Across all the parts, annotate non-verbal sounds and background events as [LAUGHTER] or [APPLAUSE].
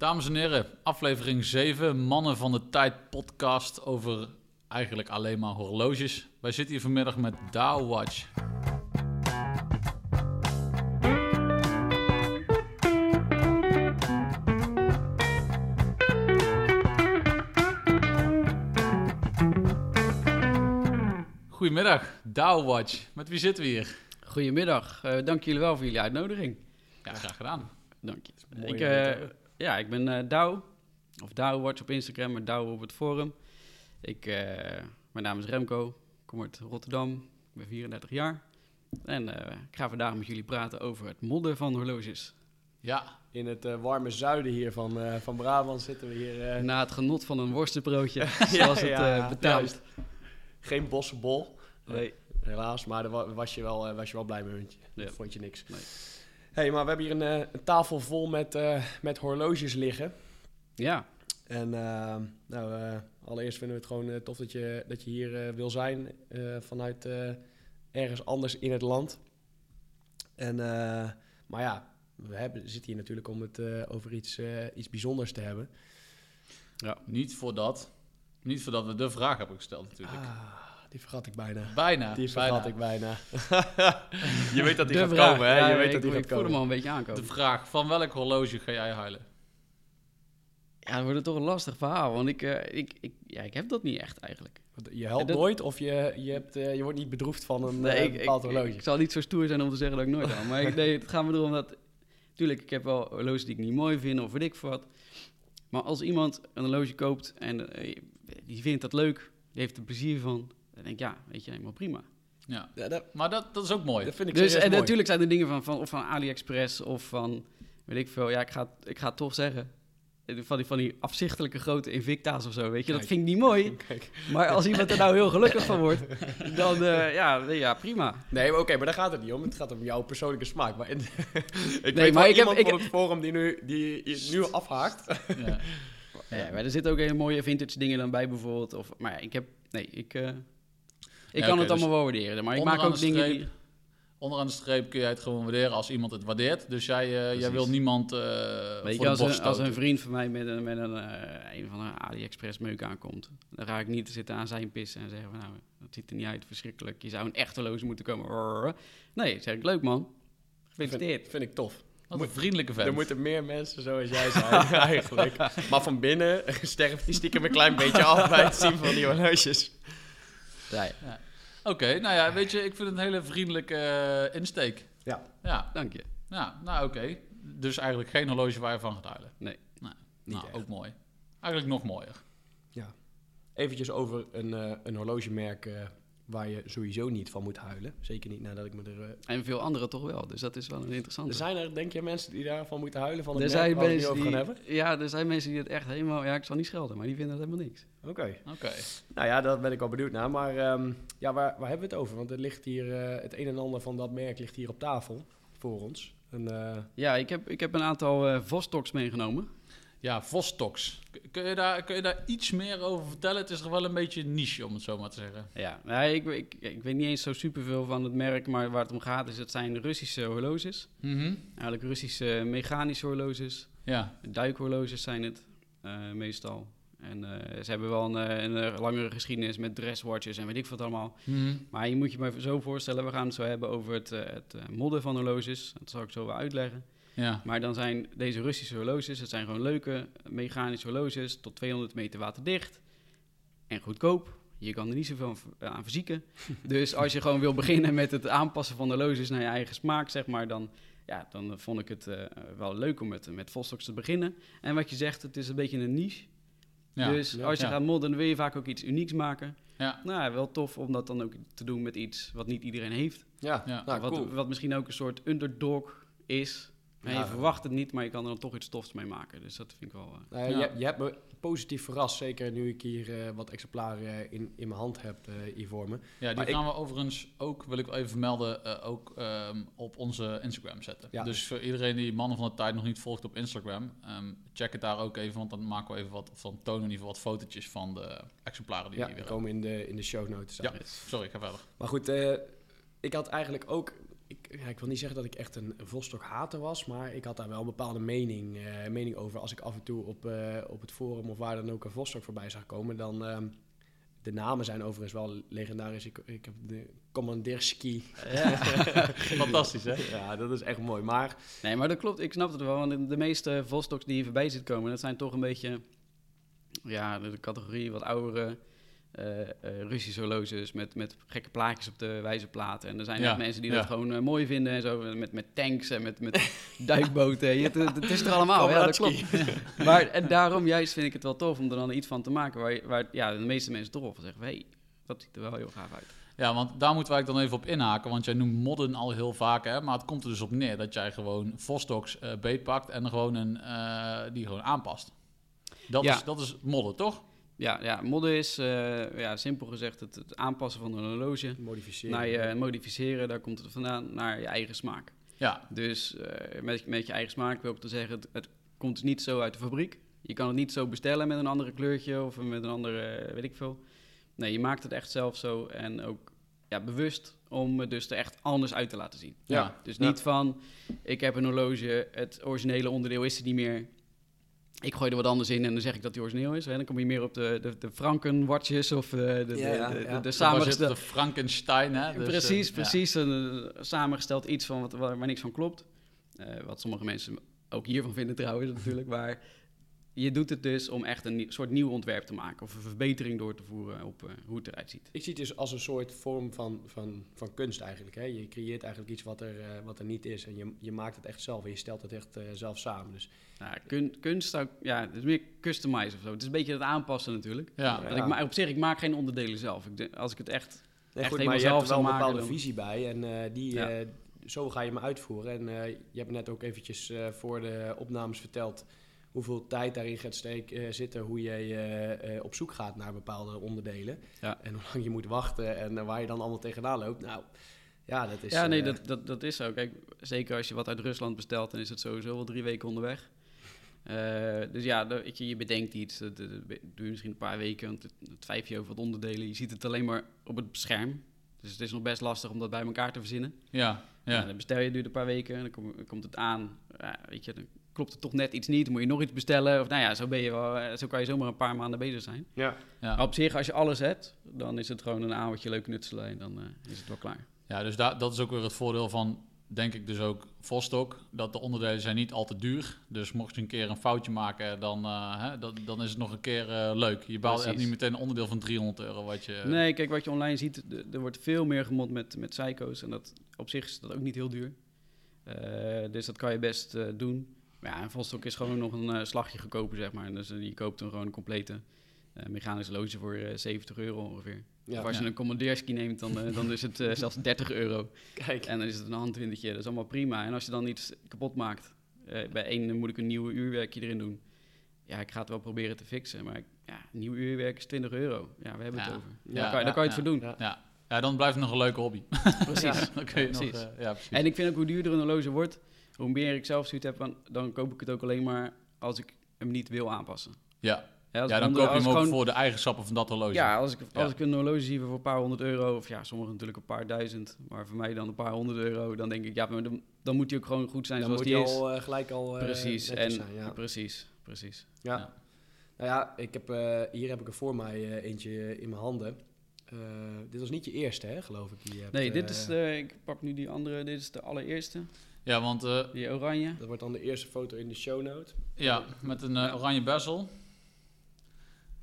Dames en heren, aflevering 7, Mannen van de Tijd podcast over eigenlijk alleen maar horloges. Wij zitten hier vanmiddag met Dow Watch. Goedemiddag, Dow Watch. Met wie zitten we hier? Goedemiddag, Eh dank jullie wel voor jullie uitnodiging. Ja, graag gedaan. Dank je. Ik, ja, ik ben eh Douw, of Douw Watch op Instagram, maar Douw op het forum. Ik, eh, mijn naam is Remco, ik kom uit Rotterdam, ik ben 34 jaar. En eh, ik ga vandaag met jullie praten over het modden van horloges. Ja, In het warme zuiden hier van, van Brabant zitten we hier. Na het genot van een worstenbroodje, [LAUGHS] zoals het ja, betaamt. Geen bossenbol, Nee, helaas, maar daar wa- was je wel, was je wel blij mee. Vond je niks. Nee. Hey, maar we hebben hier een, eh, een tafel vol met, eh, met horloges liggen. ja, En eh, nou, allereerst vinden we het gewoon tof dat je, dat je hier wil zijn vanuit ergens anders in het land. En, maar ja, we hebben, zitten hier natuurlijk om het over iets, iets bijzonders te hebben. niet voordat, niet voordat we de vraag hebben gesteld natuurlijk. Ah, die vergat ik bijna. Bijna, Die bijna. vergat ik bijna. [LAUGHS] je weet dat die de gaat vraag. komen, hè? Ja, je weet ik, dat die ik gaat komen. me al een beetje aankomen. De vraag, van welk horloge ga jij huilen? Ja, dan wordt het toch een lastig verhaal, want ik, eh, ik, ik, ja, ik heb dat niet echt eigenlijk. Je helpt Dat- nooit of je, je, hebt, eh, je wordt niet bedroefd van een Nee, eh, bepaald horloge. ik zal niet zo stoer zijn om te zeggen dat ik nooit haal. Maar ik, nee, het gaat me erom dat... Tuurlijk, ik heb wel horloges die ik niet mooi vind of weet ik wat. Maar als iemand een horloge koopt en die vindt dat leuk, die heeft er plezier van, dan denk ik, ja, weet je, helemaal prima. Ja. Ja, dat, Maar dat, dat is ook mooi. dat vind ik Dus en mooi. natuurlijk zijn er dingen van, van, of van AliExpress of van, weet ik veel, ja, ik ga, ik ga het toch zeggen. Van die, van die afzichtelijke grote Invicta's of zo, weet je. Dat vind ik niet mooi. [LAUGHS] Kijk. Maar als iemand er nou heel gelukkig van wordt, dan, eh, ja, ja, prima. Nee, oké, maar daar gaat het niet om. Het gaat om jouw persoonlijke smaak. Maar in- [LAUGHS] ik Nee, weet maar ik heb- iemand ik- van het forum die nu, die je nu afhaakt. Ja. Ja, maar er zitten ook hele mooie vintage dingen dan bij bijvoorbeeld. Of, maar ja, ik heb... Nee, ik... eh, ik Ja, kan het allemaal dus wel waarderen. Maar ik maak ook de dingen streep- die... Onderaan de streep kun jij het gewoon waarderen als iemand het waardeert. Dus jij, eh, jij wil niemand eh Weet voor je, de als een, als een vriend van mij met een, met een, eh, een van de AliExpress meuk aankomt... dan ga ik niet zitten aan zijn pissen en zeggen van... nou, dat ziet er niet uit, verschrikkelijk. Je zou een echt horloge moeten komen. Nee, zeg ik, leuk man. Gefeliciteerd. Vind, vind ik tof. Wat een vriendelijke vent. Er moeten meer mensen zoals jij zijn, [LAUGHS] eigenlijk. Maar van binnen [LAUGHS] sterft die stiekem een klein beetje af bij het zien van die horloges. Nee, Oké, nou ja, weet je, ik vind het een hele vriendelijke eh, insteek. Ja. Ja, dank je. ja nou oké. Dus eigenlijk geen horloge waar je van gaat huilen. Nee. Nou, Niet nou echt. ook mooi. Eigenlijk nog mooier. Eventjes over een, eh, een horlogemerk eh, waar je sowieso niet van moet huilen. Zeker niet nadat ik me er... eh, En veel anderen toch wel. Dus dat is wel een interessante. er zijn er, denk je, mensen die daarvan moeten huilen van het er merk zijn het mensen over die, gaan hebben? ja, er zijn mensen die het echt helemaal... Ja, ik zal niet schelden, maar die vinden het helemaal niks. Oké. Oké. Nou ja, daar ben ik wel benieuwd naar. Maar ehm, ja, waar, waar hebben we het over? Want er ligt hier, eh, het een en ander van dat merk ligt hier op tafel voor ons. Een, eh, Ja, ik heb, ik heb een aantal eh Vostoks meegenomen. Ja, Vostox. K- Kun je, daar, kun je daar iets meer over vertellen? Het is toch wel een beetje niche, om het zo maar te zeggen. Ja, nee, ik, ik, ik weet niet eens zo superveel van het merk, maar waar het om gaat is, het zijn Russische horloges. Mhm. Eigenlijk Russische mechanische horloges. Ja, Duikhorloges zijn het, eh, meestal. En eh, ze hebben wel een, eh, een, langere geschiedenis met dresswatches en weet ik wat allemaal. Mhm. Maar je moet je maar zo voorstellen, we gaan het zo hebben over het, het modden van horloges. Dat zal ik zo wel uitleggen. Ja. Maar dan zijn deze Russische horloges, het zijn gewoon leuke mechanische horloges, tot 200 meter waterdicht en goedkoop. Je kan er niet zoveel aan- aan verzieken. [LAUGHS] dus als je gewoon wil beginnen met het aanpassen van de horloges naar je eigen smaak, zeg maar, dan, ja, dan vond ik het eh, wel leuk om met, met Vostoks te beginnen. En wat je zegt, het is een beetje een niche. ja. dus als je ja. gaat modden, dan wil je vaak ook iets unieks maken. ja. Nou, ja, wel tof om dat dan ook te doen met iets wat niet iedereen heeft. ja, Ja. nou wat, cool. wat misschien ook een soort underdog is. Ja. je verwacht het niet, maar je kan er dan toch iets tofs mee maken. Dus dat vind ik wel... eh, Nou, Ja. je, je hebt me positief verrast, zeker nu ik hier eh, wat exemplaren in, in mijn hand heb eh, hier voor me. Ja, die Maar ik- gaan we overigens ook, wil ik wel even vermelden, eh, ook ehm, op onze Instagram zetten. Ja. Dus voor iedereen die Mannen van de Tijd nog niet volgt op Instagram, ehm, check het daar ook even, want dan maken we even wat, of dan tonen we in ieder geval wat fotootjes van de exemplaren die Ja, we die hier hebben. komen in de, in de show notes. Ja, sorry, ga verder. Maar goed, eh, ik had eigenlijk ook ik, ja, ik wil niet zeggen dat ik echt een Vostok-hater was, maar ik had daar wel een bepaalde mening, eh, mening over. Als ik af en toe op, eh, op het forum of waar dan ook een Vostok voorbij zag komen, dan... ehm, de namen zijn overigens wel legendarisch. Ik, ik heb de Commanderski. Ja. [LAUGHS] Fantastisch, hè? ja, dat is echt mooi. Maar Nee, maar dat klopt. Ik snap het wel. Want de, meeste Vostoks die hier voorbij zitten komen, dat zijn toch een beetje... Ja, de, categorie wat oudere Russische horloges met, met gekke plaatjes op de wijzerplaten. En er zijn Ja, echt mensen die ja. dat gewoon eh, mooi vinden en zo. Met, met tanks en met, met [LAUGHS] duikboten. Je, het, is er allemaal, ja, dat klopt. [LAUGHS] Maar en daarom juist vind ik het wel tof om er dan iets van te maken waar, waar ja, de meeste mensen toch wel van zeggen... Hey, dat ziet er wel heel gaaf uit. Ja, want daar moeten wij dan even op inhaken. Want jij noemt modden al heel vaak, hè? Maar het komt er dus op neer dat jij gewoon Vostoks eh beetpakt en er gewoon een, eh, die gewoon aanpast. Dat, Ja. is, dat is modden, toch? Ja, ja modden is eh, ja, simpel gezegd het, het aanpassen van een horloge... modificeren. naar je modificeren, daar komt het vandaan, naar je eigen smaak. Ja, Dus eh, met, met je eigen smaak wil ik te zeggen, het, het komt dus niet zo uit de fabriek. Je kan het niet zo bestellen met een andere kleurtje of met een andere, eh, weet ik veel. Nee, je maakt het echt zelf zo en ook ja, bewust om het dus er echt anders uit te laten zien. ja. Dus Ja. niet van, ik heb een horloge, het originele onderdeel is er niet meer. Ik gooi er wat anders in en dan zeg ik dat die origineel is. Hè. Dan kom je meer op de, de, de Franken watches of eh, de, de, Ja, ja, de, de, ja. de De samengestelde... Frankenstein, hè? Dus, precies, eh, precies. Een eh, samengesteld iets van wat, waar, waar niks van klopt. Eh, wat sommige mensen ook hiervan vinden trouwens natuurlijk. Maar je doet het dus om echt een soort nieuw ontwerp te maken. Of een verbetering door te voeren op eh, hoe het eruit ziet. Ik zie het dus als een soort vorm van, van, van kunst eigenlijk. Hè? Je creëert eigenlijk iets wat er, eh, wat er niet is. En je, je maakt het echt zelf en je stelt het echt eh, zelf samen. Dus Nou, kun- kunst, zou ja, het is meer customize of zo. Het is een beetje het aanpassen natuurlijk. Ja, ik, ma- op zich, ik maak geen onderdelen zelf. Ik, als ik het echt... Nee, Echt goed, helemaal maar je hebt zelf er wel een bepaalde dan- visie bij. En eh, die, Ja. eh, zo ga je me uitvoeren. En eh, je hebt net ook eventjes eh, voor de opnames verteld hoeveel tijd daarin gaat steek, eh, zitten. Hoe je eh, eh, op zoek gaat naar bepaalde onderdelen. Ja. En hoe lang je moet wachten en waar je dan allemaal tegenaan loopt. Nou, ja, dat is... ja, nee, dat, dat, dat is zo. Kijk, zeker als je wat uit Rusland bestelt, dan is het sowieso wel drie weken onderweg. Eh, dus ja, weet je, je bedenkt iets. Dat, dat- dat doe je misschien een paar weken, want het, twijfel je over wat onderdelen. Je ziet het alleen maar op het scherm. Dus het is nog best lastig om dat bij elkaar te verzinnen. ja, Ja. dan bestel je, duurt een paar weken, en dan kom- dan komt het aan. Ja, weet je, dan klopt het toch net iets niet. Dan moet je nog iets bestellen. Of nou ja, zo, ben je wel, eh, zo kan je zomaar een paar maanden bezig zijn. Ja, ja. Maar op zich, als je alles hebt, dan is het gewoon een avondje leuk knutselen en dan eh, is het wel klaar. Ja, dus daar, dat is ook weer het voordeel van, denk ik dus ook, Vostok. Dat de onderdelen zijn niet al te duur. Dus mocht je een keer een foutje maken, dan, eh, hè, dat, dan is het nog een keer eh, leuk. Je baalt, hebt niet meteen een onderdeel van 300 euro wat je... Nee, kijk, wat je online ziet, er wordt veel meer gemod met, met psycho's. En dat, op zich is dat ook niet heel duur. Eh, dus dat kan je best eh, doen. Maar ja, een Vostok is gewoon nog een eh, slagje goedkoper, zeg maar. Dus eh, je koopt dan gewoon een complete eh, mechanische loge voor eh, 70 euro ongeveer. ja. of als je Ja. een commandeerski neemt, dan, eh, dan is het eh, zelfs [LAUGHS] 30 euro. kijk. En dan is het een handwindertje, dat is allemaal prima. En als je dan iets kapot maakt, eh, bij één moet ik een nieuw uurwerkje erin doen. Ja, ik ga het wel proberen te fixen, maar ja, een nieuw uurwerk is 20 euro. Ja, we hebben Ja. het over. Ja, daar, kan, je- daar kan je het ja, voor doen. Ja. Ja. ja, dan blijft het nog een leuke hobby. [LAUGHS] Precies. dan kun je nog, precies. eh, ja, precies. En ik vind ook hoe duurder een horloge wordt, hoe meer ik zelf zoiets heb, van, dan koop ik het ook alleen maar als ik hem niet wil aanpassen. ja, Ja, dan onder- koop je hem ook gewoon- voor de eigenschappen van dat horloge. Ja, als ik, als Ja. ik een horloge zie voor een paar honderd euro, of ja, sommigen natuurlijk een paar duizend, maar voor mij dan een paar honderd euro, dan denk ik, ja, maar dan, dan moet hij ook gewoon goed zijn Dan zoals moet die is. al eh, gelijk al eh, precies, en, netjes zijn, ja. precies, precies. Ja. Ja. Nou ja, ik heb, eh, hier heb ik er voor mij eentje in mijn handen. Eh, dit was niet je eerste, hè, geloof ik. Die je hebt, Nee, dit is de, ik pak nu die andere, dit is de allereerste, Ja, want eh, die oranje. Dat wordt dan de eerste foto in de show note. ja, met een eh, oranje bezel.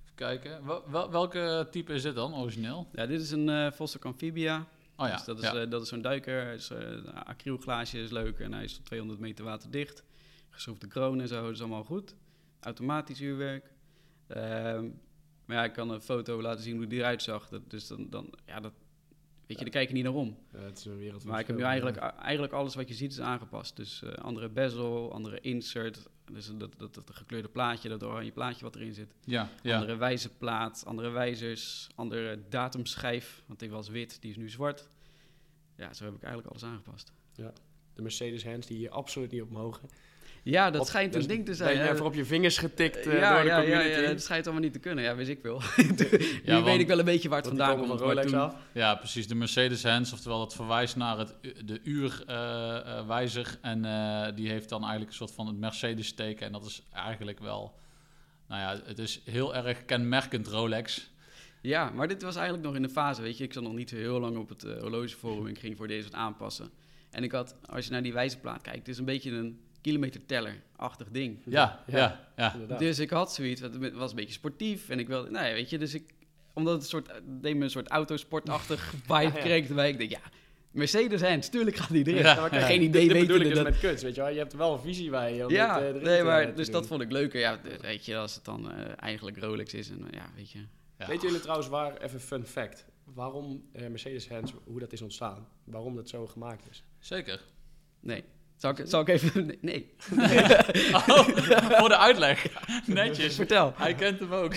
Even kijken. Wel, wel- welke type is dit dan, origineel? Ja, dit is een eh Vostok Amphibia. Oh ja, Dus dat is, ja. eh, dat is zo'n duiker. Hij is, eh, acrylglaasje is leuk en hij is tot 200 meter waterdicht. Geschroefde kroon en zo, dat is allemaal goed. Automatisch uurwerk. Ehm, maar ja, ik kan een foto laten zien hoe die eruit zag. Dat, dus dan, dan, ja, dat, weet je, daar kijk je niet naar om. Ja, het is een wereld van Maar ik heb nu eigenlijk, eigenlijk alles wat je ziet is aangepast. Dus eh, andere bezel, andere insert. Dus dat, dat, dat gekleurde plaatje, dat oranje plaatje wat erin zit. ja, ja. Andere wijzerplaat, andere wijzers, andere datumschijf. Want die was wit, die is nu zwart. Ja, zo heb ik eigenlijk alles aangepast. De Mercedes hands die hier absoluut niet op mogen. Ja, dat Op- schijnt een dus ding te Ben zijn. je hè. even op je vingers getikt eh, ja, door de ja, community? ja, dat schijnt allemaal niet te kunnen. Ja, wist ik wel. [LAUGHS] [LAUGHS] nu want- weet ik wel een beetje waar het vandaan komt. van Rolex toen- af. Ja, precies. De Mercedes-hands, oftewel dat verwijst naar het, de uurwijzer. en eh, die heeft dan eigenlijk een soort van het Mercedes-teken. En dat is eigenlijk wel... Nou ja, het is heel erg kenmerkend Rolex. Ja, maar dit was eigenlijk nog in de fase, weet je. Ik zat nog niet zo heel lang op het eh, horlogeforum. Ik ging voor deze wat aanpassen. En ik had, als je naar die wijzerplaat kijkt, het is een beetje een kilometerteller-achtig ding. Ja, ja, ja. Dus ik had zoiets, want het was een beetje sportief. En ik wilde, nou ja, weet je, dus ik, omdat het een soort, het deed me een soort autosportachtig [LAUGHS] vibe ja. kreeg erbij. Ik denk, ja, Mercedes Hands, tuurlijk gaat die erin. Ja, Ja, geen idee weten bedoel ik dus dat... met kunst, weet je wel. Je hebt er wel een visie bij om Ja, dit, eh, erin nee, maar te dus doen. dat vond ik leuker. Ja, weet je, als het dan eh, eigenlijk Rolex is en eh, ja, weet je. Ja. Weten jullie trouwens waar, even fun fact, waarom eh, Mercedes-Hands, hoe dat is ontstaan? Waarom dat zo gemaakt is? Zeker. Nee. Zal ik, zal ik even... [LAUGHS] Nee. [LAUGHS] Oh, [LAUGHS] voor de uitleg. Netjes. Vertel. Hij kent hem ook.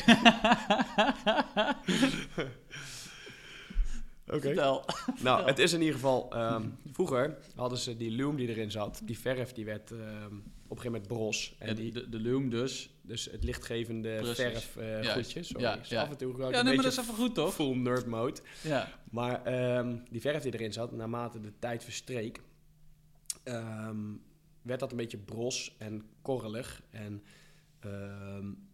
Vertel. Nou, het is in ieder geval... ehm, vroeger hadden ze die loom die erin zat. Die verf die werd ehm, op een gegeven moment bros. En Ja, die, de, de loom dus. dus het lichtgevende Precies. verf eh. Sorry, Ja, ja. af en toe ook Ja, een nee, maar beetje dat is even goed, toch? full nerd mode. Ja. Maar ehm, die verf die erin zat, naarmate de tijd verstreek... ehm, werd dat een beetje bros en korrelig. En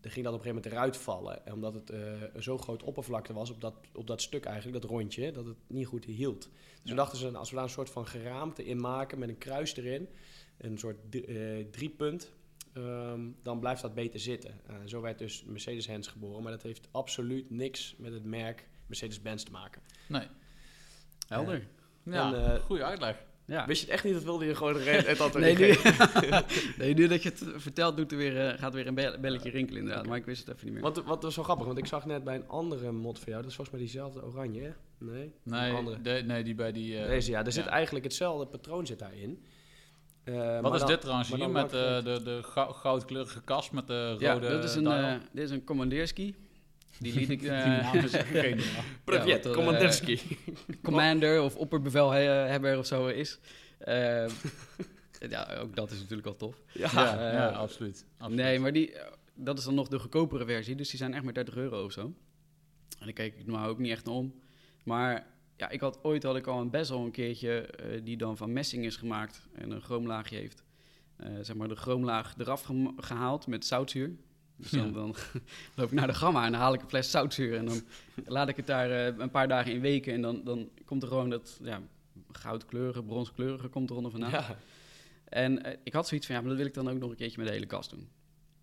er ging dat op een gegeven moment eruit vallen. En omdat het eh, een zo groot oppervlakte was op dat, op dat stuk eigenlijk, dat rondje, dat het niet goed hield. Dus Ja. toen dachten ze, als we daar een soort van geraamte in maken met een kruis erin, een soort eh, driepunt, ehm, dan blijft dat beter zitten. Eh, zo werd dus Mercedes-Hands geboren, maar dat heeft absoluut niks met het merk Mercedes-Benz te maken. Nee. Helder. Ja, eh, goede uitleg. Ja. Wist je het echt niet? Dat wilde je gewoon het antwoord Nee, nu, [LAUGHS] nee, nu dat je het vertelt, doet er weer, eh, gaat weer een bel- belletje rinkelen inderdaad. Maar ik wist het even niet meer. Wat, wat was zo grappig, want ik zag net bij een andere mod van jou, dat is volgens mij diezelfde oranje, hè? Nee? Nee, andere. de- nee die bij die... eh, Deze, ja. Er zit ja. eigenlijk hetzelfde patroon zit daarin. Eh, Wat is dan- dit trouwens hier met de, de gou- goudkleurige kast met de rode ja, dat is een, dit is een commandeerski. Die liet ik... [LAUGHS] Eh, [LAUGHS] ja, wat, eh, Commanderski. commander of opperbevelhebber of zo is. Eh, [LAUGHS] ja, ook dat is natuurlijk al tof. ja. Ja, eh, ja, absoluut. absoluut. Nee, maar die, eh, dat is dan nog de goedkopere versie. Dus die zijn echt maar 30 euro of zo. En daar kijk ik normaal ook niet echt naar om. Maar ja, ik had ooit had ik al een bezel een keertje eh, die dan van messing is gemaakt en een chroomlaagje heeft. Eh, zeg maar de chroomlaag eraf gehaald met zoutzuur. Dus dan, Ja. dan [LAUGHS] loop ik naar de gamma en dan haal ik een fles zoutzuur. En dan laat ik het daar eh, een paar dagen in weken. En dan, dan komt er gewoon dat ja, goudkleurige, bronskleurige komt eronder vandaan. Ja. En eh, ik had zoiets van, ja, maar dat wil ik dan ook nog een keertje met de hele kast doen.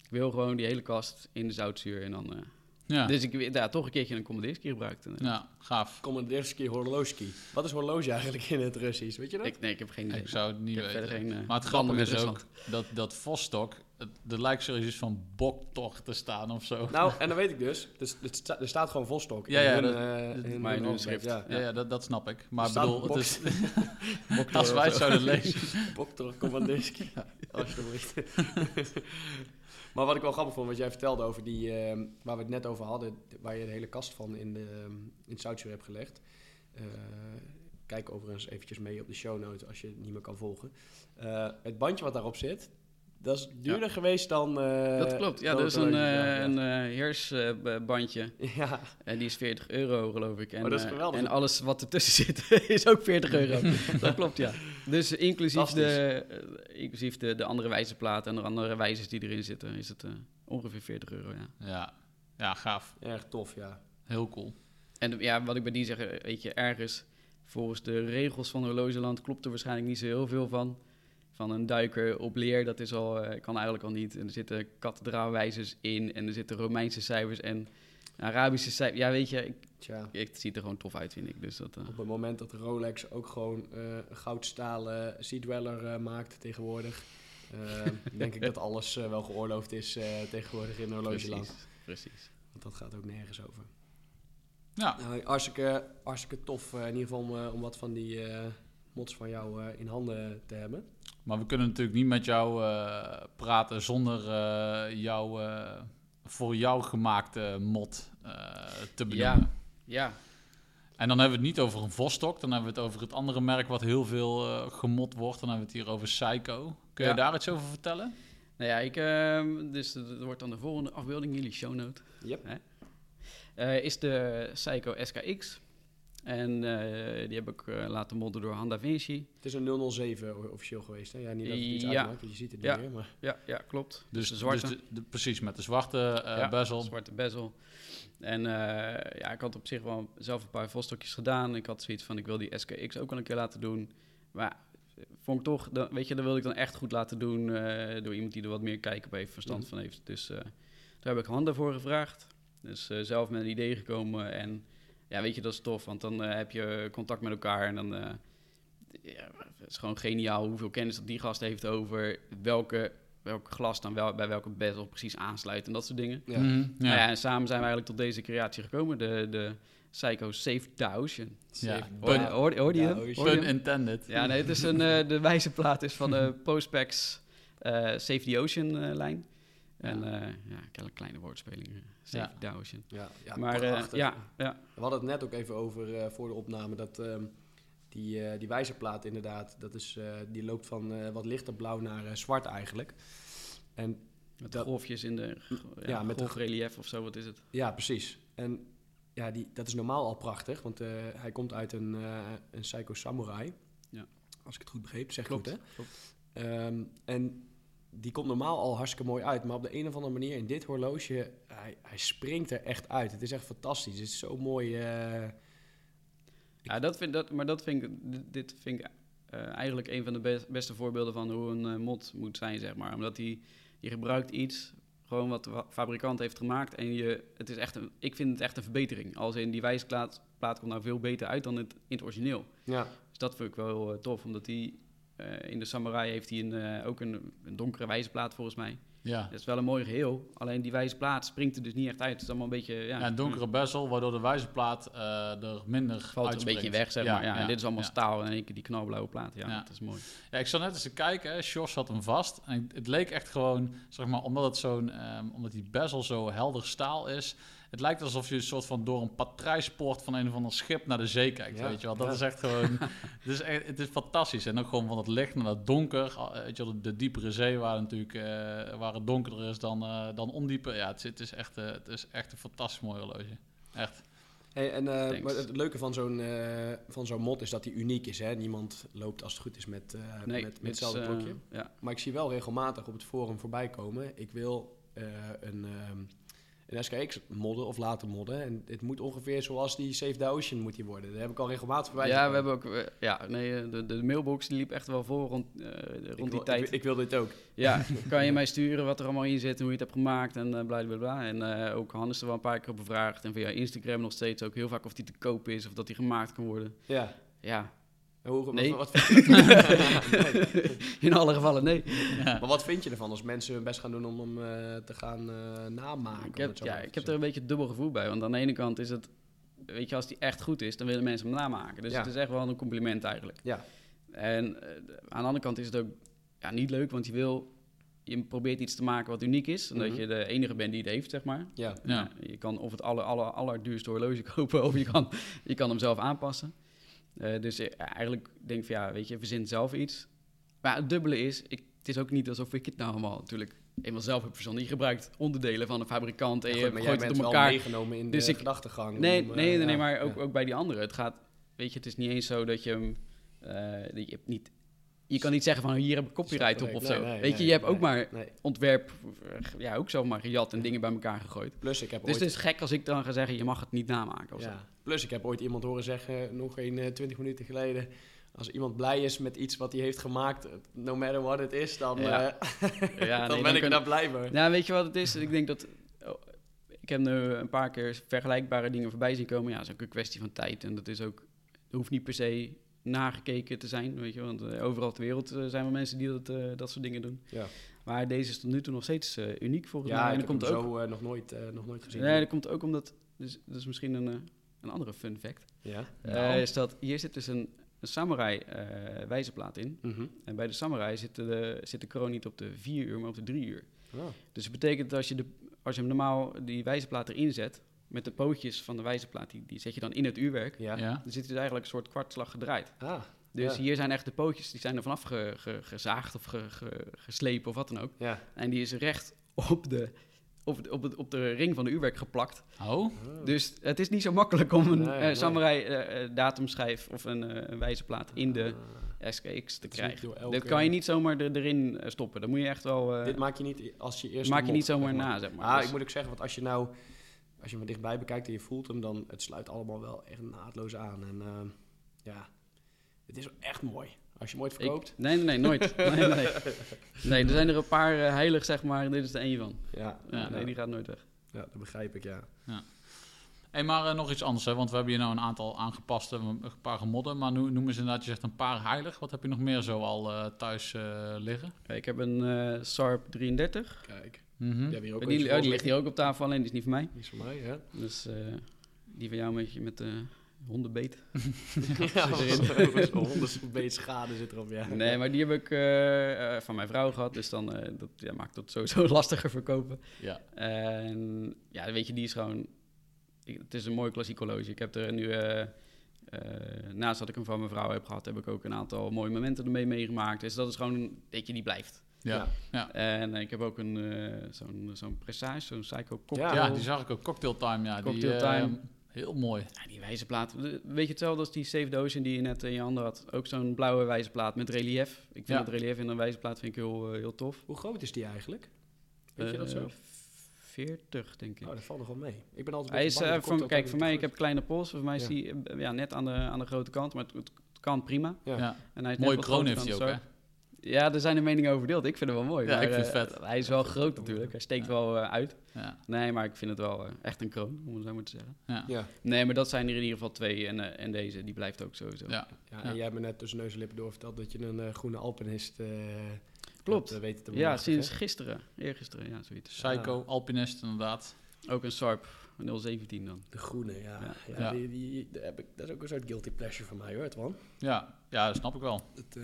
Ik wil gewoon die hele kast in de zoutzuur en dan... eh, Ja, Dus ik ja, toch een keertje een commandeerski gebruikt. En, ja gaaf. Commanderski horloski. Wat is horloge eigenlijk in het Russisch? Weet je dat? ik, nee, ik heb geen idee. Ik zou het niet weten. verder geen, maar het grappige is ook dat, dat Vostok, er lijkt zoiets van boktocht te staan of zo. Nou, [LAUGHS] en dan weet ik dus. Dus het sta- er staat gewoon Vostok. Ja, in ja, hun, dat- eh, in in schrift. Ja. ja, ja dat, dat snap ik. Maar ik bedoel, het is, [LAUGHS] [LAUGHS] als wij het zouden lezen. Boktor Commanderski. Alsjeblieft. maar wat ik wel grappig vond, wat jij vertelde over die, ehm, waar we het net over hadden, waar je de hele kast van in, de, ehm, in hebt gelegd. Eh, kijk overigens eventjes mee op de show notes als je het niet meer kan volgen. Eh, het bandje wat daarop zit, dat is duurder geweest dan... eh, dat klopt. Ja, dat is een, eh, ja. een eh, heersbandje. [LAUGHS] Ja, En die is 40 euro, geloof ik. En, Oh, dat is geweldig. en alles wat ertussen [LAUGHS] zit is ook 40 euro. [LAUGHS] dat klopt, ja. Dus inclusief, de, inclusief de, de andere wijzerplaten en de andere wijzers die erin zitten, is het ongeveer 40 euro, ja. Ja, ja, gaaf. erg tof, ja. Heel cool. En ja, wat ik bij die zeg, weet je, ergens volgens de regels van horlogeland klopt er waarschijnlijk niet zo heel veel van. Van een duiker op leer, dat is al, eh, kan eigenlijk al niet. En er zitten kathedraalwijzers in en er zitten Romeinse cijfers en Arabische cijfers. Ja, weet je, ik, Tja. ik- het ziet er gewoon tof uit, vind ik. Dus dat, eh, Op het moment dat Rolex ook gewoon eh, goudstalen Sea Dweller eh, maakt tegenwoordig, [LAUGHS] denk ik dat alles wel geoorloofd is eh, tegenwoordig in horlogeland. precies, precies. Want dat gaat ook nergens over. Ja, Nou, hartstikke, hartstikke tof eh, in ieder geval om, eh, om wat van die eh, mods van jou eh, in handen te hebben. Maar we kunnen natuurlijk niet met jou eh, praten zonder eh, jouw eh, voor jou gemaakte mod eh, te benoemen. Ja. Ja, En dan hebben we het niet over een Vostok, dan hebben we het over het andere merk wat heel veel eh gemod wordt. Dan hebben we het hier over Psycho. Kun je daar iets over vertellen? Nou ja, ik, ehm, dus dat wordt dan de volgende afbeelding, jullie show note. Yep. Hè? Eh, is de Seiko SKX. En eh, die heb ik eh, laten modden door Handa Vinci. Het is een 007 o- officieel geweest, hè? Ja, niet dat het iets Ja. uitmaakt, want je ziet het niet Ja. meer, maar... Ja, ja klopt. Dus, de zwarte. dus de- de- precies, met de zwarte eh Ja, bezel. Zwarte bezel. En eh, ja, ik had op zich wel zelf een paar volstokjes gedaan. Ik had zoiets van, ik wil die SKX ook wel een keer laten doen. Maar vond ik toch, dan, weet je, dat wilde ik dan echt goed laten doen eh, door iemand die er wat meer kijk op heeft, verstand Mhm. van heeft. Dus eh, daar heb ik handen voor gevraagd. Dus eh, zelf met een idee gekomen en ja, weet je, dat is tof, want dan eh, heb je contact met elkaar en dan... eh, ja, het is gewoon geniaal hoeveel kennis dat die gast heeft over welke, welk glas dan wel, bij welke bezel precies aansluit en dat soort dingen. Ja. Mhm, ja. Nou ja, en samen zijn we eigenlijk tot deze creatie gekomen, de, de Psycho Safe the Ocean. Ja, Hoor, pun, hoor, hoorde je hem? Pun intended. Ja, nee, het is een, eh, de wijze plaat is van de [LAUGHS] Postpex eh Save the Ocean eh, lijn. En Ja. ja, ja een kleine woordspeling. eh, Save Ja. Ja, maar eh, ja, ja, We hadden het net ook even over eh, voor de opname dat ehm, die, eh die wijzerplaat inderdaad, dat is, eh, die loopt van eh, wat lichter blauw naar eh, zwart eigenlijk. En met de golfjes in de ja, met golfrelief of zo, wat is het? ja, precies. En ja, die, dat is normaal al prachtig, want eh, hij komt uit een, eh een Psycho Samurai. Ja. Als ik het goed begreep, zeg Klopt, goed hè? klopt. Ehm, en die komt normaal al hartstikke mooi uit. Maar op de een of andere manier in dit horloge, hij, hij springt er echt uit. Het is echt fantastisch. Het is zo mooi. eh, Ja, dat vind, dat, maar dat vind ik, dit- vind ik eh, eigenlijk een van de best- beste voorbeelden van hoe een eh, mod moet zijn, zeg maar. Omdat die, je gebruikt iets, gewoon wat de fabrikant heeft gemaakt. En je, het is echt een, ik vind het echt een verbetering. Als in die wijsplaat plaat komt nou veel beter uit dan het, in het origineel. ja. Dus dat vind ik wel tof, omdat die in de Samurai heeft hij een, eh, ook een, een donkere wijzerplaat volgens mij. Ja. Dat is wel een mooi geheel, alleen die wijzerplaat springt er dus niet echt uit. Het is allemaal een beetje... Ja, Ja, een donkere bezel, waardoor de wijzerplaat eh er minder valt er een uitspringt. beetje weg, zeg Ja, maar. Ja, ja, en dit is allemaal staal en in één keer die knalblauwe plaat. Ja, dat is mooi. Ja, ik zat net eens te kijken. Sjors had hem vast. En het leek echt gewoon, zeg maar, omdat het zo'n, ehm, omdat die bezel zo helder staal is. Het lijkt alsof je een soort van door een patrijspoort van een of ander schip naar de zee kijkt, Ja, weet je wel. Dat ja. is echt gewoon, [LAUGHS] het, is echt, het is fantastisch. En ook gewoon van het licht naar het donker. Ah, Weet je wel, de diepere zee waar natuurlijk, eh, waar het donkerder is dan, eh, dan ondiepe. Ja, het is, het, is echt, eh, het is echt een fantastisch mooi horloge. Echt. Hey, en, Thanks. maar het leuke van zo'n van zo'n mod is dat hij uniek is. Hè? Niemand loopt als het goed is met, Nee, met, met hetzelfde blokje. ja. Maar ik zie wel regelmatig op het forum voorbij komen. Ik wil een, ehm een SKX modden of laten modden. En het moet ongeveer zoals die Save the Ocean moet die worden. Daar heb ik al regelmatig voorbij ja, we hebben ook... eh, ja, nee, eh, de, de mailbox die liep echt wel vol rond, eh, rond die tijd. Ik, ik wil dit ook. Ja, [LAUGHS] kan je mij sturen wat er allemaal in zit en hoe je het hebt gemaakt en uh, bla bla bla. En eh, ook Hannes er wel een paar keer op bevraagd. En via Instagram nog steeds ook heel vaak of die te koop is of dat die gemaakt kan worden. Ja. Ja, Hoe, Nee. wat, Nee. [LAUGHS] [LAUGHS] in alle gevallen nee. Maar wat vind je ervan als mensen hun best gaan doen om hem eh, te gaan eh, namaken? Ik heb, ja, ik heb er een beetje dubbel gevoel bij. Want aan de ene kant is het, weet je, als die echt goed is, dan willen mensen hem namaken. Dus Ja. het is echt wel een compliment eigenlijk. Ja. En eh, aan de andere kant is het ook ja, niet leuk, want je wil, je probeert iets te maken wat uniek is. En Mhm. dat je de enige bent die het heeft, zeg maar. Ja. Ja. je kan of het aller, aller, allerduurste horloge [LAUGHS] kopen, of je kan, je kan hem zelf aanpassen. Eh, dus eh, eigenlijk denk ik van ja, weet je, verzin zelf iets. Maar het dubbele is, ik, het is ook niet alsof ik het nou allemaal natuurlijk eenmaal zelf heb verzonnen. Je gebruikt onderdelen van een fabrikant en Ja, je jij gooit het wel elkaar. meegenomen in Dus de ik- gedachtegang. Nee, om, eh, nee, nee, nee, maar ook, ja. ook bij die anderen. Het gaat, weet je, het is niet eens zo dat je hem, dat je hebt niet, je kan niet zeggen van hier heb ik copyright op of zo. nee, weet je, je hebt ook maar ontwerp, eh, ja, ook zomaar gejat en dingen bij elkaar gegooid. Plus ik heb Dus ooit... het is gek als ik dan ga zeggen, je mag het niet namaken of zo. Ja. Plus, ik heb ooit iemand horen zeggen, nog geen eh, 20 minuten geleden. Als iemand blij is met iets wat hij heeft gemaakt, no matter what it is, dan, Ja. eh, [LAUGHS] Ja, [LAUGHS] dan nee, ben dan ik kun- daar blij mee. Nou, weet je wat het is? Ik denk dat. oh, ik heb nu een paar keer vergelijkbare dingen voorbij zien komen. Ja, dat is ook een kwestie van tijd. En dat is ook. Het hoeft niet per se nagekeken te zijn, weet je. Want eh, overal ter wereld eh, zijn er mensen die dat, eh, dat soort dingen doen. Ja, Maar deze is tot nu toe nog steeds eh, uniek volgens ja mij. En ik dat heb komt ook. zo nog, nooit, eh, nog nooit gezien. Nee, dat komt ook omdat. Dus, dat is misschien een, eh, een andere fun fact. Ja. Eh, Nou. is dat hier zit dus een, een samurai eh wijzerplaat in. Mhm. En bij de samurai zit de, zit de kroon niet op de 4 uur, maar op de 3 uur. Oh. Dus dat betekent dat als je, de, als je hem normaal die wijzerplaat erin zet, met de pootjes van de wijzerplaat, die, die zet je dan in het uurwerk, Ja. Ja. dan zit dus eigenlijk een soort kwartslag gedraaid. Ah, Dus Ja. hier zijn echt de pootjes, die zijn er vanaf ge- ge- gezaagd of ge- ge- geslepen of wat dan ook. Ja. En die is recht op de, op, de, op, de ring van de uurwerk geplakt. Oh, Dus het is niet zo makkelijk om een Nee, eh, samurai eh, eh, datumschijf of een, eh, een wijzerplaat in de Ah. SKX te krijgen. elke- Dit kan je niet zomaar er, erin stoppen. Dan moet je echt wel... eh, Dit maak je niet als je eerst. maak je mod, niet zomaar zeg maar. na, zeg maar. Ah, Dus- ik moet ook zeggen, want als je nou, als je hem dichtbij bekijkt en je voelt hem, dan het sluit allemaal wel echt naadloos aan. En ehm, ja, het is echt mooi. Als je hem ooit Ik- verkoopt. nee, nee, nee, nooit. [LAUGHS] nee, nee. nee, er zijn er een paar eh, heilig, zeg maar. en Dit is er één van. Ja, Ja, ja, Nee, die gaat nooit weg. ja, dat begrijp ik, ja. Hey, maar eh, nog iets anders, hè? want we hebben hier nou een aantal aangepaste, een paar gemodden. Maar nu noemen ze inderdaad, je zegt een paar heilig. Wat heb je nog meer zo al eh, thuis eh, liggen? Ik heb een eh Sarp 33. Kijk, Mhm. die ook oh, die ligt hier ook op tafel, alleen die is niet van mij. Die is van mij, hè? Dus eh, die van jou met, met de hondenbeet. [LAUGHS] Ja, erin. [LAUGHS] zo'n honderd beet schade zit erop, ja. Nee, maar die heb ik eh, eh, van mijn vrouw gehad. Dus dan eh, dat ja, maakt het sowieso [LAUGHS] lastiger verkopen. Ja. En ja, weet je, die is gewoon... ik- het is een mooi klassiek horloge. Ik heb er nu... eh, eh, naast dat ik hem van mijn vrouw heb gehad, heb ik ook een aantal mooie momenten ermee meegemaakt. Dus dat is gewoon, weet je, die blijft. Ja. Ja. En ik heb ook een eh, zo'n zo'n Presage, zo'n Psycho Cocktail. Ja, die zag ik ook. Cocktail Time, ja. Cocktail die, eh, Time. heel mooi. Ja, die wijzerplaat. de- Weet je hetzelfde als die Safe Ocean die je net in je handen had? Ook zo'n blauwe wijzerplaat met relief. Ik vind Ja. het relief in een wijzerplaat vind ik heel, eh, heel tof. Hoe groot is die eigenlijk? Weet je dat zo? 40, denk ik. Oh, dat valt nog wel mee. Ik ben altijd een Hij beetje is, cocktail kijk, voor mij, ik heb kleine pols. Voor mij is Ja. die ja, net aan de, aan de grote kant, maar het, het kan prima. Ja. Ja. En hij is Mooie kroon heeft hij ook, hè? Ja, er zijn de meningen over verdeeld. Ik vind hem wel mooi. Ja, maar, ik vind eh, het vet. Hij is wel groot natuurlijk. Hij steekt Ja. wel eh, uit. Ja. Nee, maar ik vind het wel eh, echt een kroon, om het zo maar te zeggen. Ja. Ja. Nee, maar dat zijn er in ieder geval twee. En, eh, en deze, die blijft ook sowieso. Ja. Ja, Ja. en jij hebt me net tussen neus en lippen doorverteld dat je een eh, groene alpinist eh Klopt. eh, weten te Ja, sinds gisteren. Eergisteren, ja, zoiets. Psycho, Alpinist, inderdaad. Ook een Sarp 017 dan. De groene, ja. Ja. ja. Ja. Die, die, heb ik, dat is ook een soort guilty pleasure van mij hoor, man. Ja, ja, dat snap ik wel. Dat eh,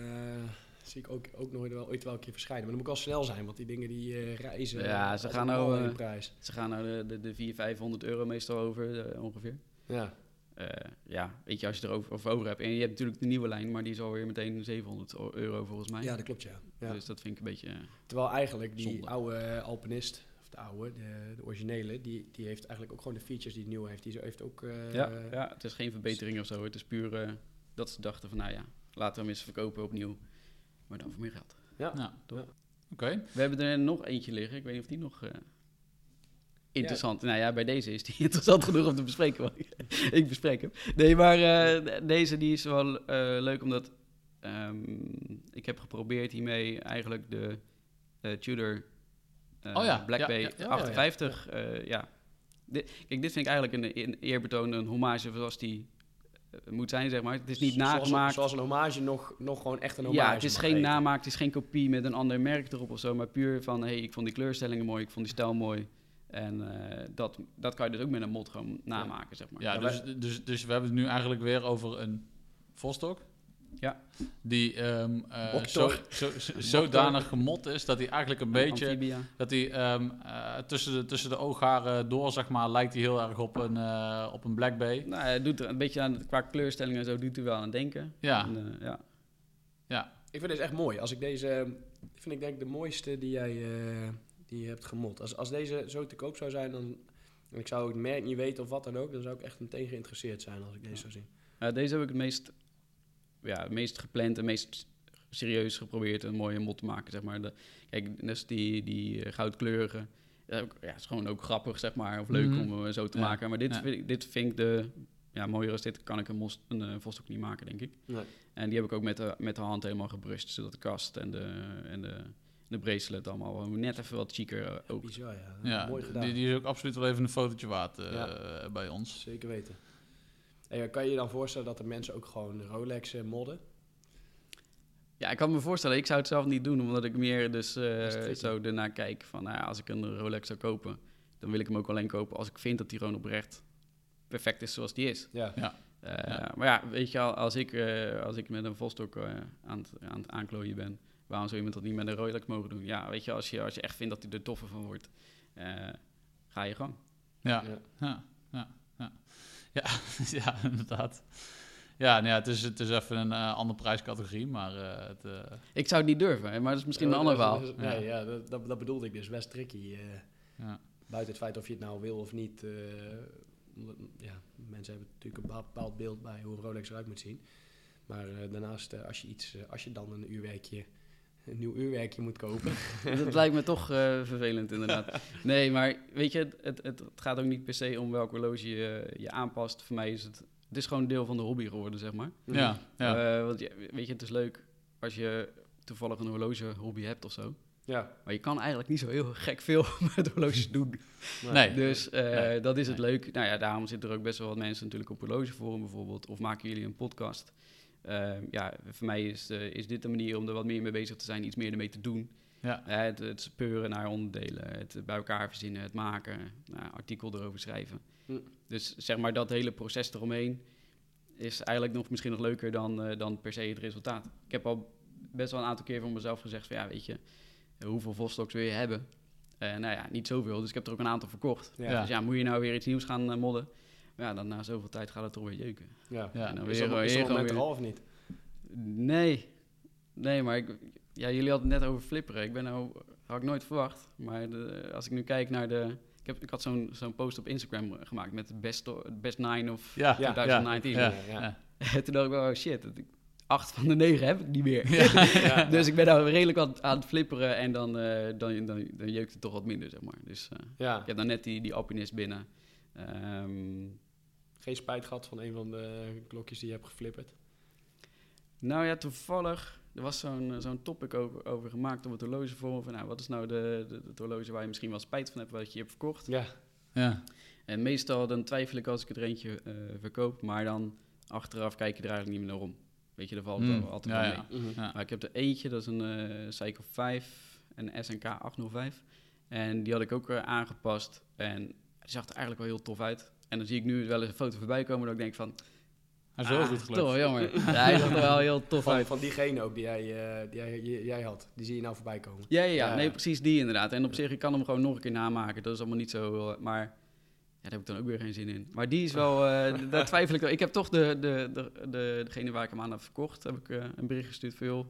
zie ik ook, ook nooit wel, ooit wel een keer verschijnen. Maar dan moet ik wel snel zijn, want die dingen die eh, reizen. Ja, eh, ze als gaan nou, eh, de prijs. Ze gaan nou de, de, de 400, 500 euro meestal over, eh, ongeveer. Ja. Eh, ja, weet je, als je er over, over, over hebt. En je hebt natuurlijk de nieuwe lijn, maar die is alweer meteen 700 o- euro volgens mij. ja, dat klopt ja. ja. Dus dat vind ik een beetje... eh, Terwijl eigenlijk die Zonde. oude eh, alpinist, of de oude, de, de originele, die, die heeft eigenlijk ook gewoon de features die de nieuwe heeft. Die heeft ook... eh, ja, ja, het is geen verbetering of zo. Het is puur eh, dat ze dachten van, nou ja, laten we hem eens verkopen opnieuw. Maar dan voor meer geld. Ja. Ja. Ja. Oké. We hebben er nog eentje liggen. Ik weet niet of die nog eh, interessant... Nou ja, bij deze is die [LAUGHS] interessant genoeg om te bespreken. [LAUGHS] ik bespreek hem. Nee, maar eh, de- deze die is wel eh, leuk omdat... ehm, ik heb geprobeerd hiermee eigenlijk de eh, Tudor eh, Oh ja, Black ja, Bay ja, ja, ja, 58... eh, ja. Dit, kijk, dit vind ik eigenlijk een, een eerbetoon, een hommage zoals die moet zijn, zeg maar. Het is niet Zoals een- nagemaakt. Zoals een hommage nog, nog gewoon echt een hommage Ja, het is geen namaak, het is geen kopie met een ander merk erop of zo, maar puur van, hey, ik vond die kleurstellingen mooi, ik vond die stijl mooi. En eh, dat, dat kan je dus ook met een mod gewoon namaken, zeg maar. Ja, Ja, dus, dus, dus we hebben het nu eigenlijk weer over een Vostok. Ja. Die ehm eh, zo, zo, zo- zodanig gemot is dat hij eigenlijk een beetje... Amphibia. Dat hij ehm, eh, tussen, de, tussen de oogharen door, zeg maar, lijkt hij heel erg op een, eh, op een Black Bay. Nou, hij doet er een beetje aan, qua kleurstelling en zo, doet hij wel aan denken. Ja, En, eh, ja. ja. Ik vind deze echt mooi. Als ik deze... vind ik denk ik de mooiste die jij eh, die je hebt gemod. Als, als deze zo te koop zou zijn, dan... En ik zou het merk niet weten of wat dan ook, dan zou ik echt meteen geïnteresseerd zijn als ik deze zou zien. Ja, deze heb ik het meest, ja, het meest gepland en meest serieus geprobeerd een mooie mod te maken, zeg maar. De, kijk, dus die, die eh, goudkleurige, ja, ook- ja, is gewoon ook grappig, zeg maar, of leuk Mhm. om eh, zo te Ja, maken. Maar dit, ja. vind ik, dit vind ik de, ja, mooier als dit kan ik een, mos, een eh, Vostok niet maken, denk ik. Nee. En die heb ik ook met de, met de hand helemaal gebrust, zodat de kast en de, en de, de bracelet allemaal net even wat chiquer ook. Bizar, ja. ja mooi gedaan. die, die is ook absoluut wel even een fotootje waard eh, Ja. bij ons. Zeker weten. Kan je je dan voorstellen dat de mensen ook gewoon Rolex eh, modden? Ja, ik kan me voorstellen, ik zou het zelf niet doen, omdat ik meer dus eh, zo ernaar kijk van, nou ja, als ik een Rolex zou kopen, dan wil ik hem ook alleen kopen als ik vind dat die gewoon oprecht perfect is zoals die is. Ja. Ja. Eh, Ja. Maar ja, weet je al, als ik, eh, als ik met een Vostok eh, aan, het, aan het aanklooien ben, waarom zou iemand dat niet met een Rolex mogen doen? Ja, weet je, als je, als je echt vindt dat hij er toffer van wordt, eh, ga je gang. Ja, Ja. ja, ja, [LAUGHS] ja. Inderdaad. Ja, nou ja, het, is, het is even een eh, andere prijscategorie, maar eh, het, eh, Ik zou het niet durven, hè, maar dat is misschien een ander verhaal. Nee, ja, dat, dat, dat bedoelde ik dus. Best tricky. eh. ja. buiten het feit of je het nou wil of niet. eh, ja, mensen hebben natuurlijk een bepaald beeld bij hoe een Rolex eruit moet zien. Maar eh, daarnaast, eh, als je iets, als je dan een uurwerkje, een nieuw uurwerkje moet kopen. [LAUGHS] Dat lijkt me toch eh, vervelend, inderdaad. [LAUGHS] Nee, maar weet je, het, het, het gaat ook niet per se om welk horloge je, je aanpast. Voor mij is het, het is gewoon een deel van de hobby geworden, zeg maar. ja, ja. Eh, want ja, weet je, het is leuk als je toevallig een horloge hobby hebt of zo. Ja. Maar je kan eigenlijk niet zo heel gek veel [LAUGHS] met horloges doen. Nee. Dus eh, Nee. dat is het Nee. leuk. Nou ja, daarom zitten er ook best wel wat mensen natuurlijk op horlogeforum bijvoorbeeld. Of maken jullie een podcast. Eh, ja, voor mij is, eh, is dit de manier om er wat meer mee bezig te zijn. Iets meer ermee te doen. Ja. Eh, het, het speuren naar onderdelen. Het bij elkaar verzinnen. Het maken. Nou, artikel erover schrijven. Hm. Dus zeg maar dat hele proces eromheen is eigenlijk nog misschien nog leuker dan, eh, dan per se het resultaat. Ik heb al best wel een aantal keer van mezelf gezegd van ja, weet je, hoeveel Vostoks wil je hebben? Eh, nou ja, niet zoveel, dus ik heb er ook een aantal verkocht. Ja. Dus ja, moet je nou weer iets nieuws gaan modden? Maar ja, dan na zoveel tijd gaat het toch weer jeuken. Ja. Ja. En dan Is weer, dat, weer is er weer- al of niet? Nee, nee, maar ik, ja, jullie hadden het net over flipperen. Ik ben nou, had ik nooit verwacht. Maar de, als ik nu kijk naar de... Ik, heb, ik had zo'n zo'n post op Instagram gemaakt met de best, best nine of Ja, Ja, 2019. ja, ja. ja. En [LAUGHS] toen dacht ik wel, oh shit, dat ik- acht van de negen heb ik niet meer. [LAUGHS] Ja. dus ik ben nou redelijk aan, aan het flipperen en dan, eh, dan, dan, dan jeukt het toch wat minder, zeg maar. Dus eh, Ja. ik heb dan net die, die Alpinist binnen. Ehm, Geen spijt gehad van een van de klokjes die je hebt geflipperd. nou ja, toevallig, er was zo'n zo'n topic over, over gemaakt op het horlogeforum. Van, nou, wat is nou de, de, het horloge waar je misschien wel spijt van hebt, wat je hebt verkocht? Ja. Ja. En meestal dan twijfel ik als ik het er eentje eh, verkoop, maar dan achteraf kijk je er eigenlijk niet meer naar om. Weet je, daar valt het Mm, wel altijd ja, wel ja. mee. Mhm. Ja. Maar ik heb er eentje, dat is een eh Cycle 5, een SNK 805. En die had ik ook eh, aangepast. En die zag er eigenlijk wel heel tof uit. En dan zie ik nu wel eens een foto voorbij komen dat ik denk van... Hij is ah, goed gelukt. Toch jammer. ja, hij zag er wel heel tof Van, uit. van diegene ook die jij, eh, die jij, jij- jij had. Die zie je nou voorbij komen. Ja, ja, ja, nee, precies die inderdaad. En op zich, ik kan hem gewoon nog een keer namaken. Dat is allemaal niet zo... eh, maar ja, daar heb ik dan ook weer geen zin in. Maar die is wel... eh, daar twijfel ik wel. Ik heb toch de, de, de, de, degene waar ik hem aan heb verkocht... heb ik eh, een bericht gestuurd voor joh.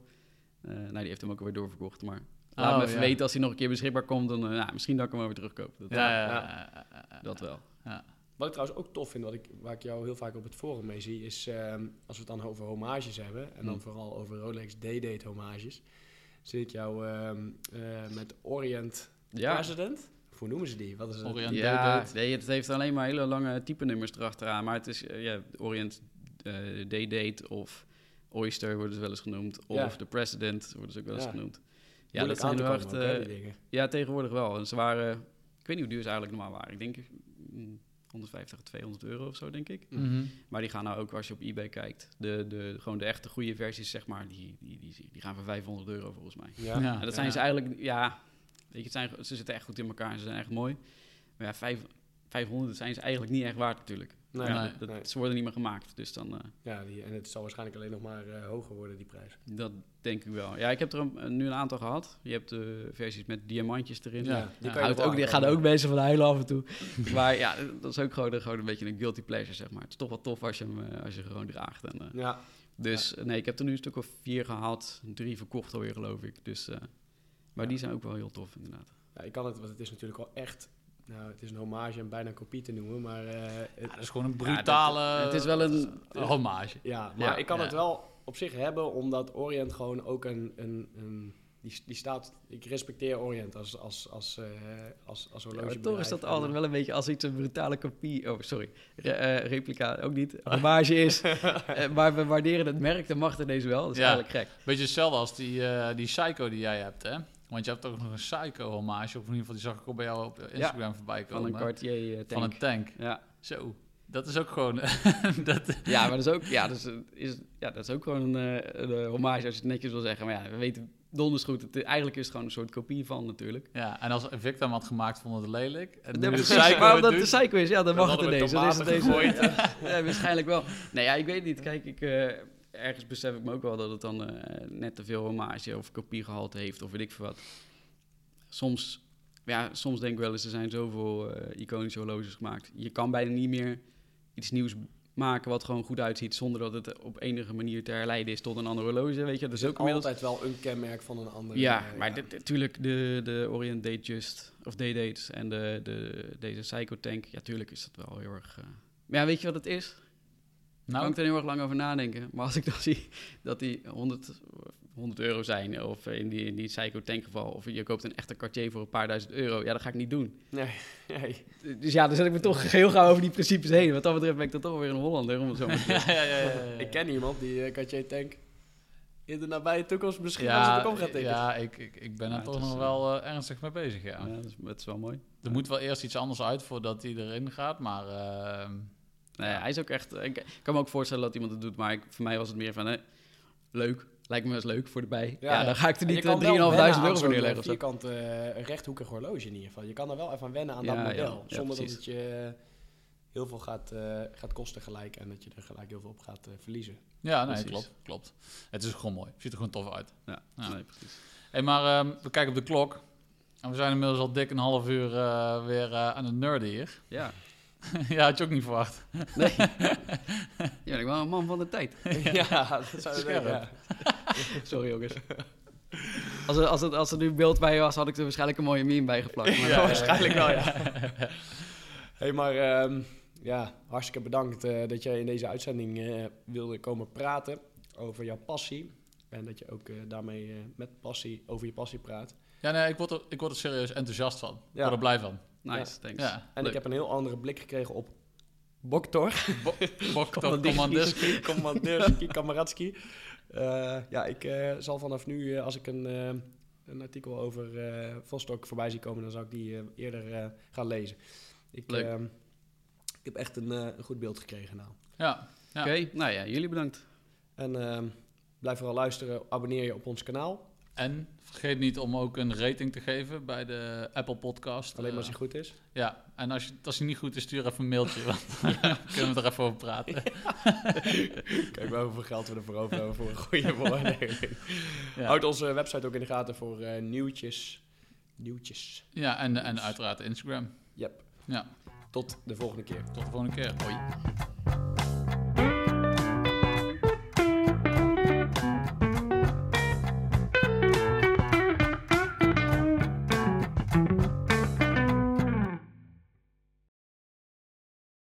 Eh, nou, die heeft hem ook alweer doorverkocht, maar... Laat Oh, me even ja. weten als hij nog een keer beschikbaar komt. Dan, misschien dat ik hem wel weer terugkoop. Dat, ja. dat wel. Wat ik trouwens ook tof vind, wat ik, waar ik jou heel vaak op het forum mee zie, is ehm, als we het dan over homages hebben, en dan Hmm. vooral over Rolex D-Date homages, zit ik jou ehm, eh, met Orient Ja, President? Hoe noemen ze die? Wat is het? Orient ja D-Date. nee, het heeft alleen maar hele lange type nummers erachteraan. Maar het is eh, ja, Orient eh, D-Date of Oyster worden ze wel eens genoemd. Of Ja. de President worden ze ook wel eens Ja. genoemd. Ja, Moeilijk dat zijn wel echt... eh, ja, tegenwoordig wel. En ze waren... Ik weet niet hoe duur ze eigenlijk normaal waren. Ik denk mm, 150, 200 euro of zo, denk ik. Mhm. Maar die gaan nou ook, als je op eBay kijkt... De, de, gewoon de echte goede versies, zeg maar... Die, die, die, die gaan voor 500 euro volgens mij. Ja. Ja. En dat zijn Ja. ze eigenlijk, ja, weet je, het zijn, ze zitten echt goed in elkaar en ze zijn echt mooi. Maar ja, vijf, 500 zijn ze eigenlijk niet echt waard natuurlijk. Nee, Ja, nee, dat, nee. Ze worden niet meer gemaakt, dus dan, eh, Ja, die, en het zal waarschijnlijk alleen nog maar eh, hoger worden, die prijs. dat denk ik wel. Ja, ik heb er een- nu een aantal gehad. Je hebt de versies met diamantjes erin. Ja, die ja. Houdt ook, die gaan ook mensen van huilen af en toe. [LAUGHS] maar ja, dat is ook gewoon, gewoon een beetje een guilty pleasure, zeg maar. Het is toch wel tof als je hem eh, als je gewoon draagt. En, Ja, dus nee, ik heb er nu een stuk of vier gehad. Drie verkocht alweer, geloof ik. Dus, maar die zijn ook wel heel tof, inderdaad. ja, ik kan het, want het is natuurlijk wel echt... Nou, het is een hommage en bijna een kopie te noemen, maar... eh, het- Ja, dat is gewoon een Ja, dat- brutale het is wel een- hommage. Ja, maar Ja, ik kan ja. het wel op zich hebben, omdat Orient gewoon ook een... een, een die, die staat... Ik respecteer Orient als, als, als, eh als, als Ja, horlogebedrijf. maar toch is dat altijd wel een beetje als iets een brutale kopie, oh sorry, Re- eh, replica ook niet, hommage is. [LAUGHS] Eh, maar we waarderen het merk, de macht deze wel. Dat is Ja. eigenlijk gek. Beetje hetzelfde als die, eh, die Psycho die jij hebt, hè? Want je hebt ook nog een Psycho hommage, of in ieder geval die zag ik ook bij jou op Instagram voorbij Van komen. een Cartier eh, Van tank. een tank. Ja. Zo, dat is ook gewoon... [LAUGHS] dat, ja, maar dat is ook, ja, dat is, eh, is, ja, dat is ook gewoon een, eh, een hommage als je het netjes wil zeggen. Maar ja, we weten donders goed, het, eigenlijk is het gewoon een soort kopie van natuurlijk. ja, en als Victor hem had gemaakt, vond het lelijk. En Ja, de maar het omdat de doet- Psycho is, ja, dan Dan mag het ineens. Dan is het tomaten deze, [LAUGHS] ja, waarschijnlijk wel. Nee, ja, ik weet niet. Kijk, ik, ergens besef ik me ook wel dat het dan eh, net te veel hommage of kopiegehalte heeft of weet ik veel wat. Soms, ja, soms denk ik wel eens, er zijn zoveel eh, iconische horloges gemaakt. Je kan bijna niet meer iets nieuws maken wat gewoon goed uitziet, zonder dat het op enige manier te herleiden is tot een ander horloge, weet je. Dat is ook inmiddels... Altijd wel een kenmerk van een andere. Ja, eh, maar natuurlijk de, de Orient Date Just, of Day-Dates en de, de, deze Psycho Tank, ja, tuurlijk is dat wel heel erg... Maar ja, weet je wat het is? Daar kan Nou, ik er heel erg lang over nadenken. Maar als ik dan [LAUGHS] zie dat die 100, 100 euro zijn, of in die, in die Psycho Tank geval, of je koopt een echte Cartier voor een paar duizend euro, ja, dat ga ik niet doen. Nee, nee. Dus ja, dan zet ik me toch heel gauw over die principes heen. Wat dat betreft ben ik dan toch weer een Hollander, om het zo maar te [LAUGHS] zeggen. ja, ja, ja, ja, ja. Ik ken iemand die uh, Cartier Tank in de nabije toekomst misschien ja, de kom gaat tikken. ja ik, ik, ik ben Ja, er het toch nog eh, wel eh, ernstig mee bezig, ja. Ja, dat, is, dat is wel mooi. Er moet wel eerst iets anders uit voordat hij erin gaat, maar... ehm, Nee, hij is ook echt... Ik, kan me ook voorstellen dat iemand het doet, maar ik, voor mij was het meer van... hè, leuk, lijkt me eens leuk voor de bij. Ja, dan ga ik er niet kan eh, 3.500 wel wennen euro voor zo'n, neerleggen eh, zo. vierkant eh, rechthoekig horloge in ieder geval. Je kan er wel even aan wennen aan Ja, dat model. ja, zonder dat het je eh, heel veel gaat, eh, gaat kosten gelijk. En dat je er gelijk heel veel op gaat eh, verliezen. ja, nee, Precies. klopt, klopt. Het is gewoon mooi. Ziet er gewoon tof uit. Ja, Ja. Nee, precies. Hey, maar ehm, we kijken op de klok. En we zijn inmiddels al dik een half uur eh, weer eh, aan het nerden hier. Ja. [LAUGHS] ja, had je ook niet verwacht. Nee. [LAUGHS] ja, ik ben wel een man van de tijd. [LAUGHS] ja, dat zou denken, ja. Sorry, jongens. Als er, als, er, als er nu beeld bij was, had ik er waarschijnlijk een mooie meme bij geplakt. Maar Ja, waarschijnlijk wel, ja. hey, maar ehm, ja, hartstikke bedankt eh, dat jij in deze uitzending eh, wilde komen praten over jouw passie. En dat je ook eh, daarmee eh, met passie over je passie praat. Ja, nee, ik word er, ik word er serieus enthousiast van. Ik word er blij van. Nice, thanks. Ja. En Leuk. ik heb een heel andere blik gekregen op Boktor. [LAUGHS] Boktor Commandeski. Commandeerski, Kamaratski. [LAUGHS] Eh, ja, ik eh, zal vanaf nu, eh, als ik een, eh, een artikel over eh Vostok voorbij zie komen, dan zal ik die eh, eerder eh, gaan lezen. Ik, Leuk. eh, ik heb echt een, eh, een goed beeld gekregen nou. Ja, ja. Oké, nou ja, jullie bedankt. En ehm, blijf vooral luisteren, abonneer je op ons kanaal. En vergeet niet om ook een rating te geven bij de Apple Podcast. Alleen maar Eh, als hij goed is. Ja, en als, je, als hij niet goed is, stuur even een mailtje. Want [LAUGHS] dan [LAUGHS] kunnen we er even over praten. Kijk wel hoeveel geld we ervoor over hebben voor een goede [LAUGHS] beoordeling. Ja, Houd onze website ook in de gaten voor eh, nieuwtjes. Nieuwtjes. ja en, en uiteraard Instagram. Yep. Ja, Tot de volgende keer. tot de volgende keer. Hoi.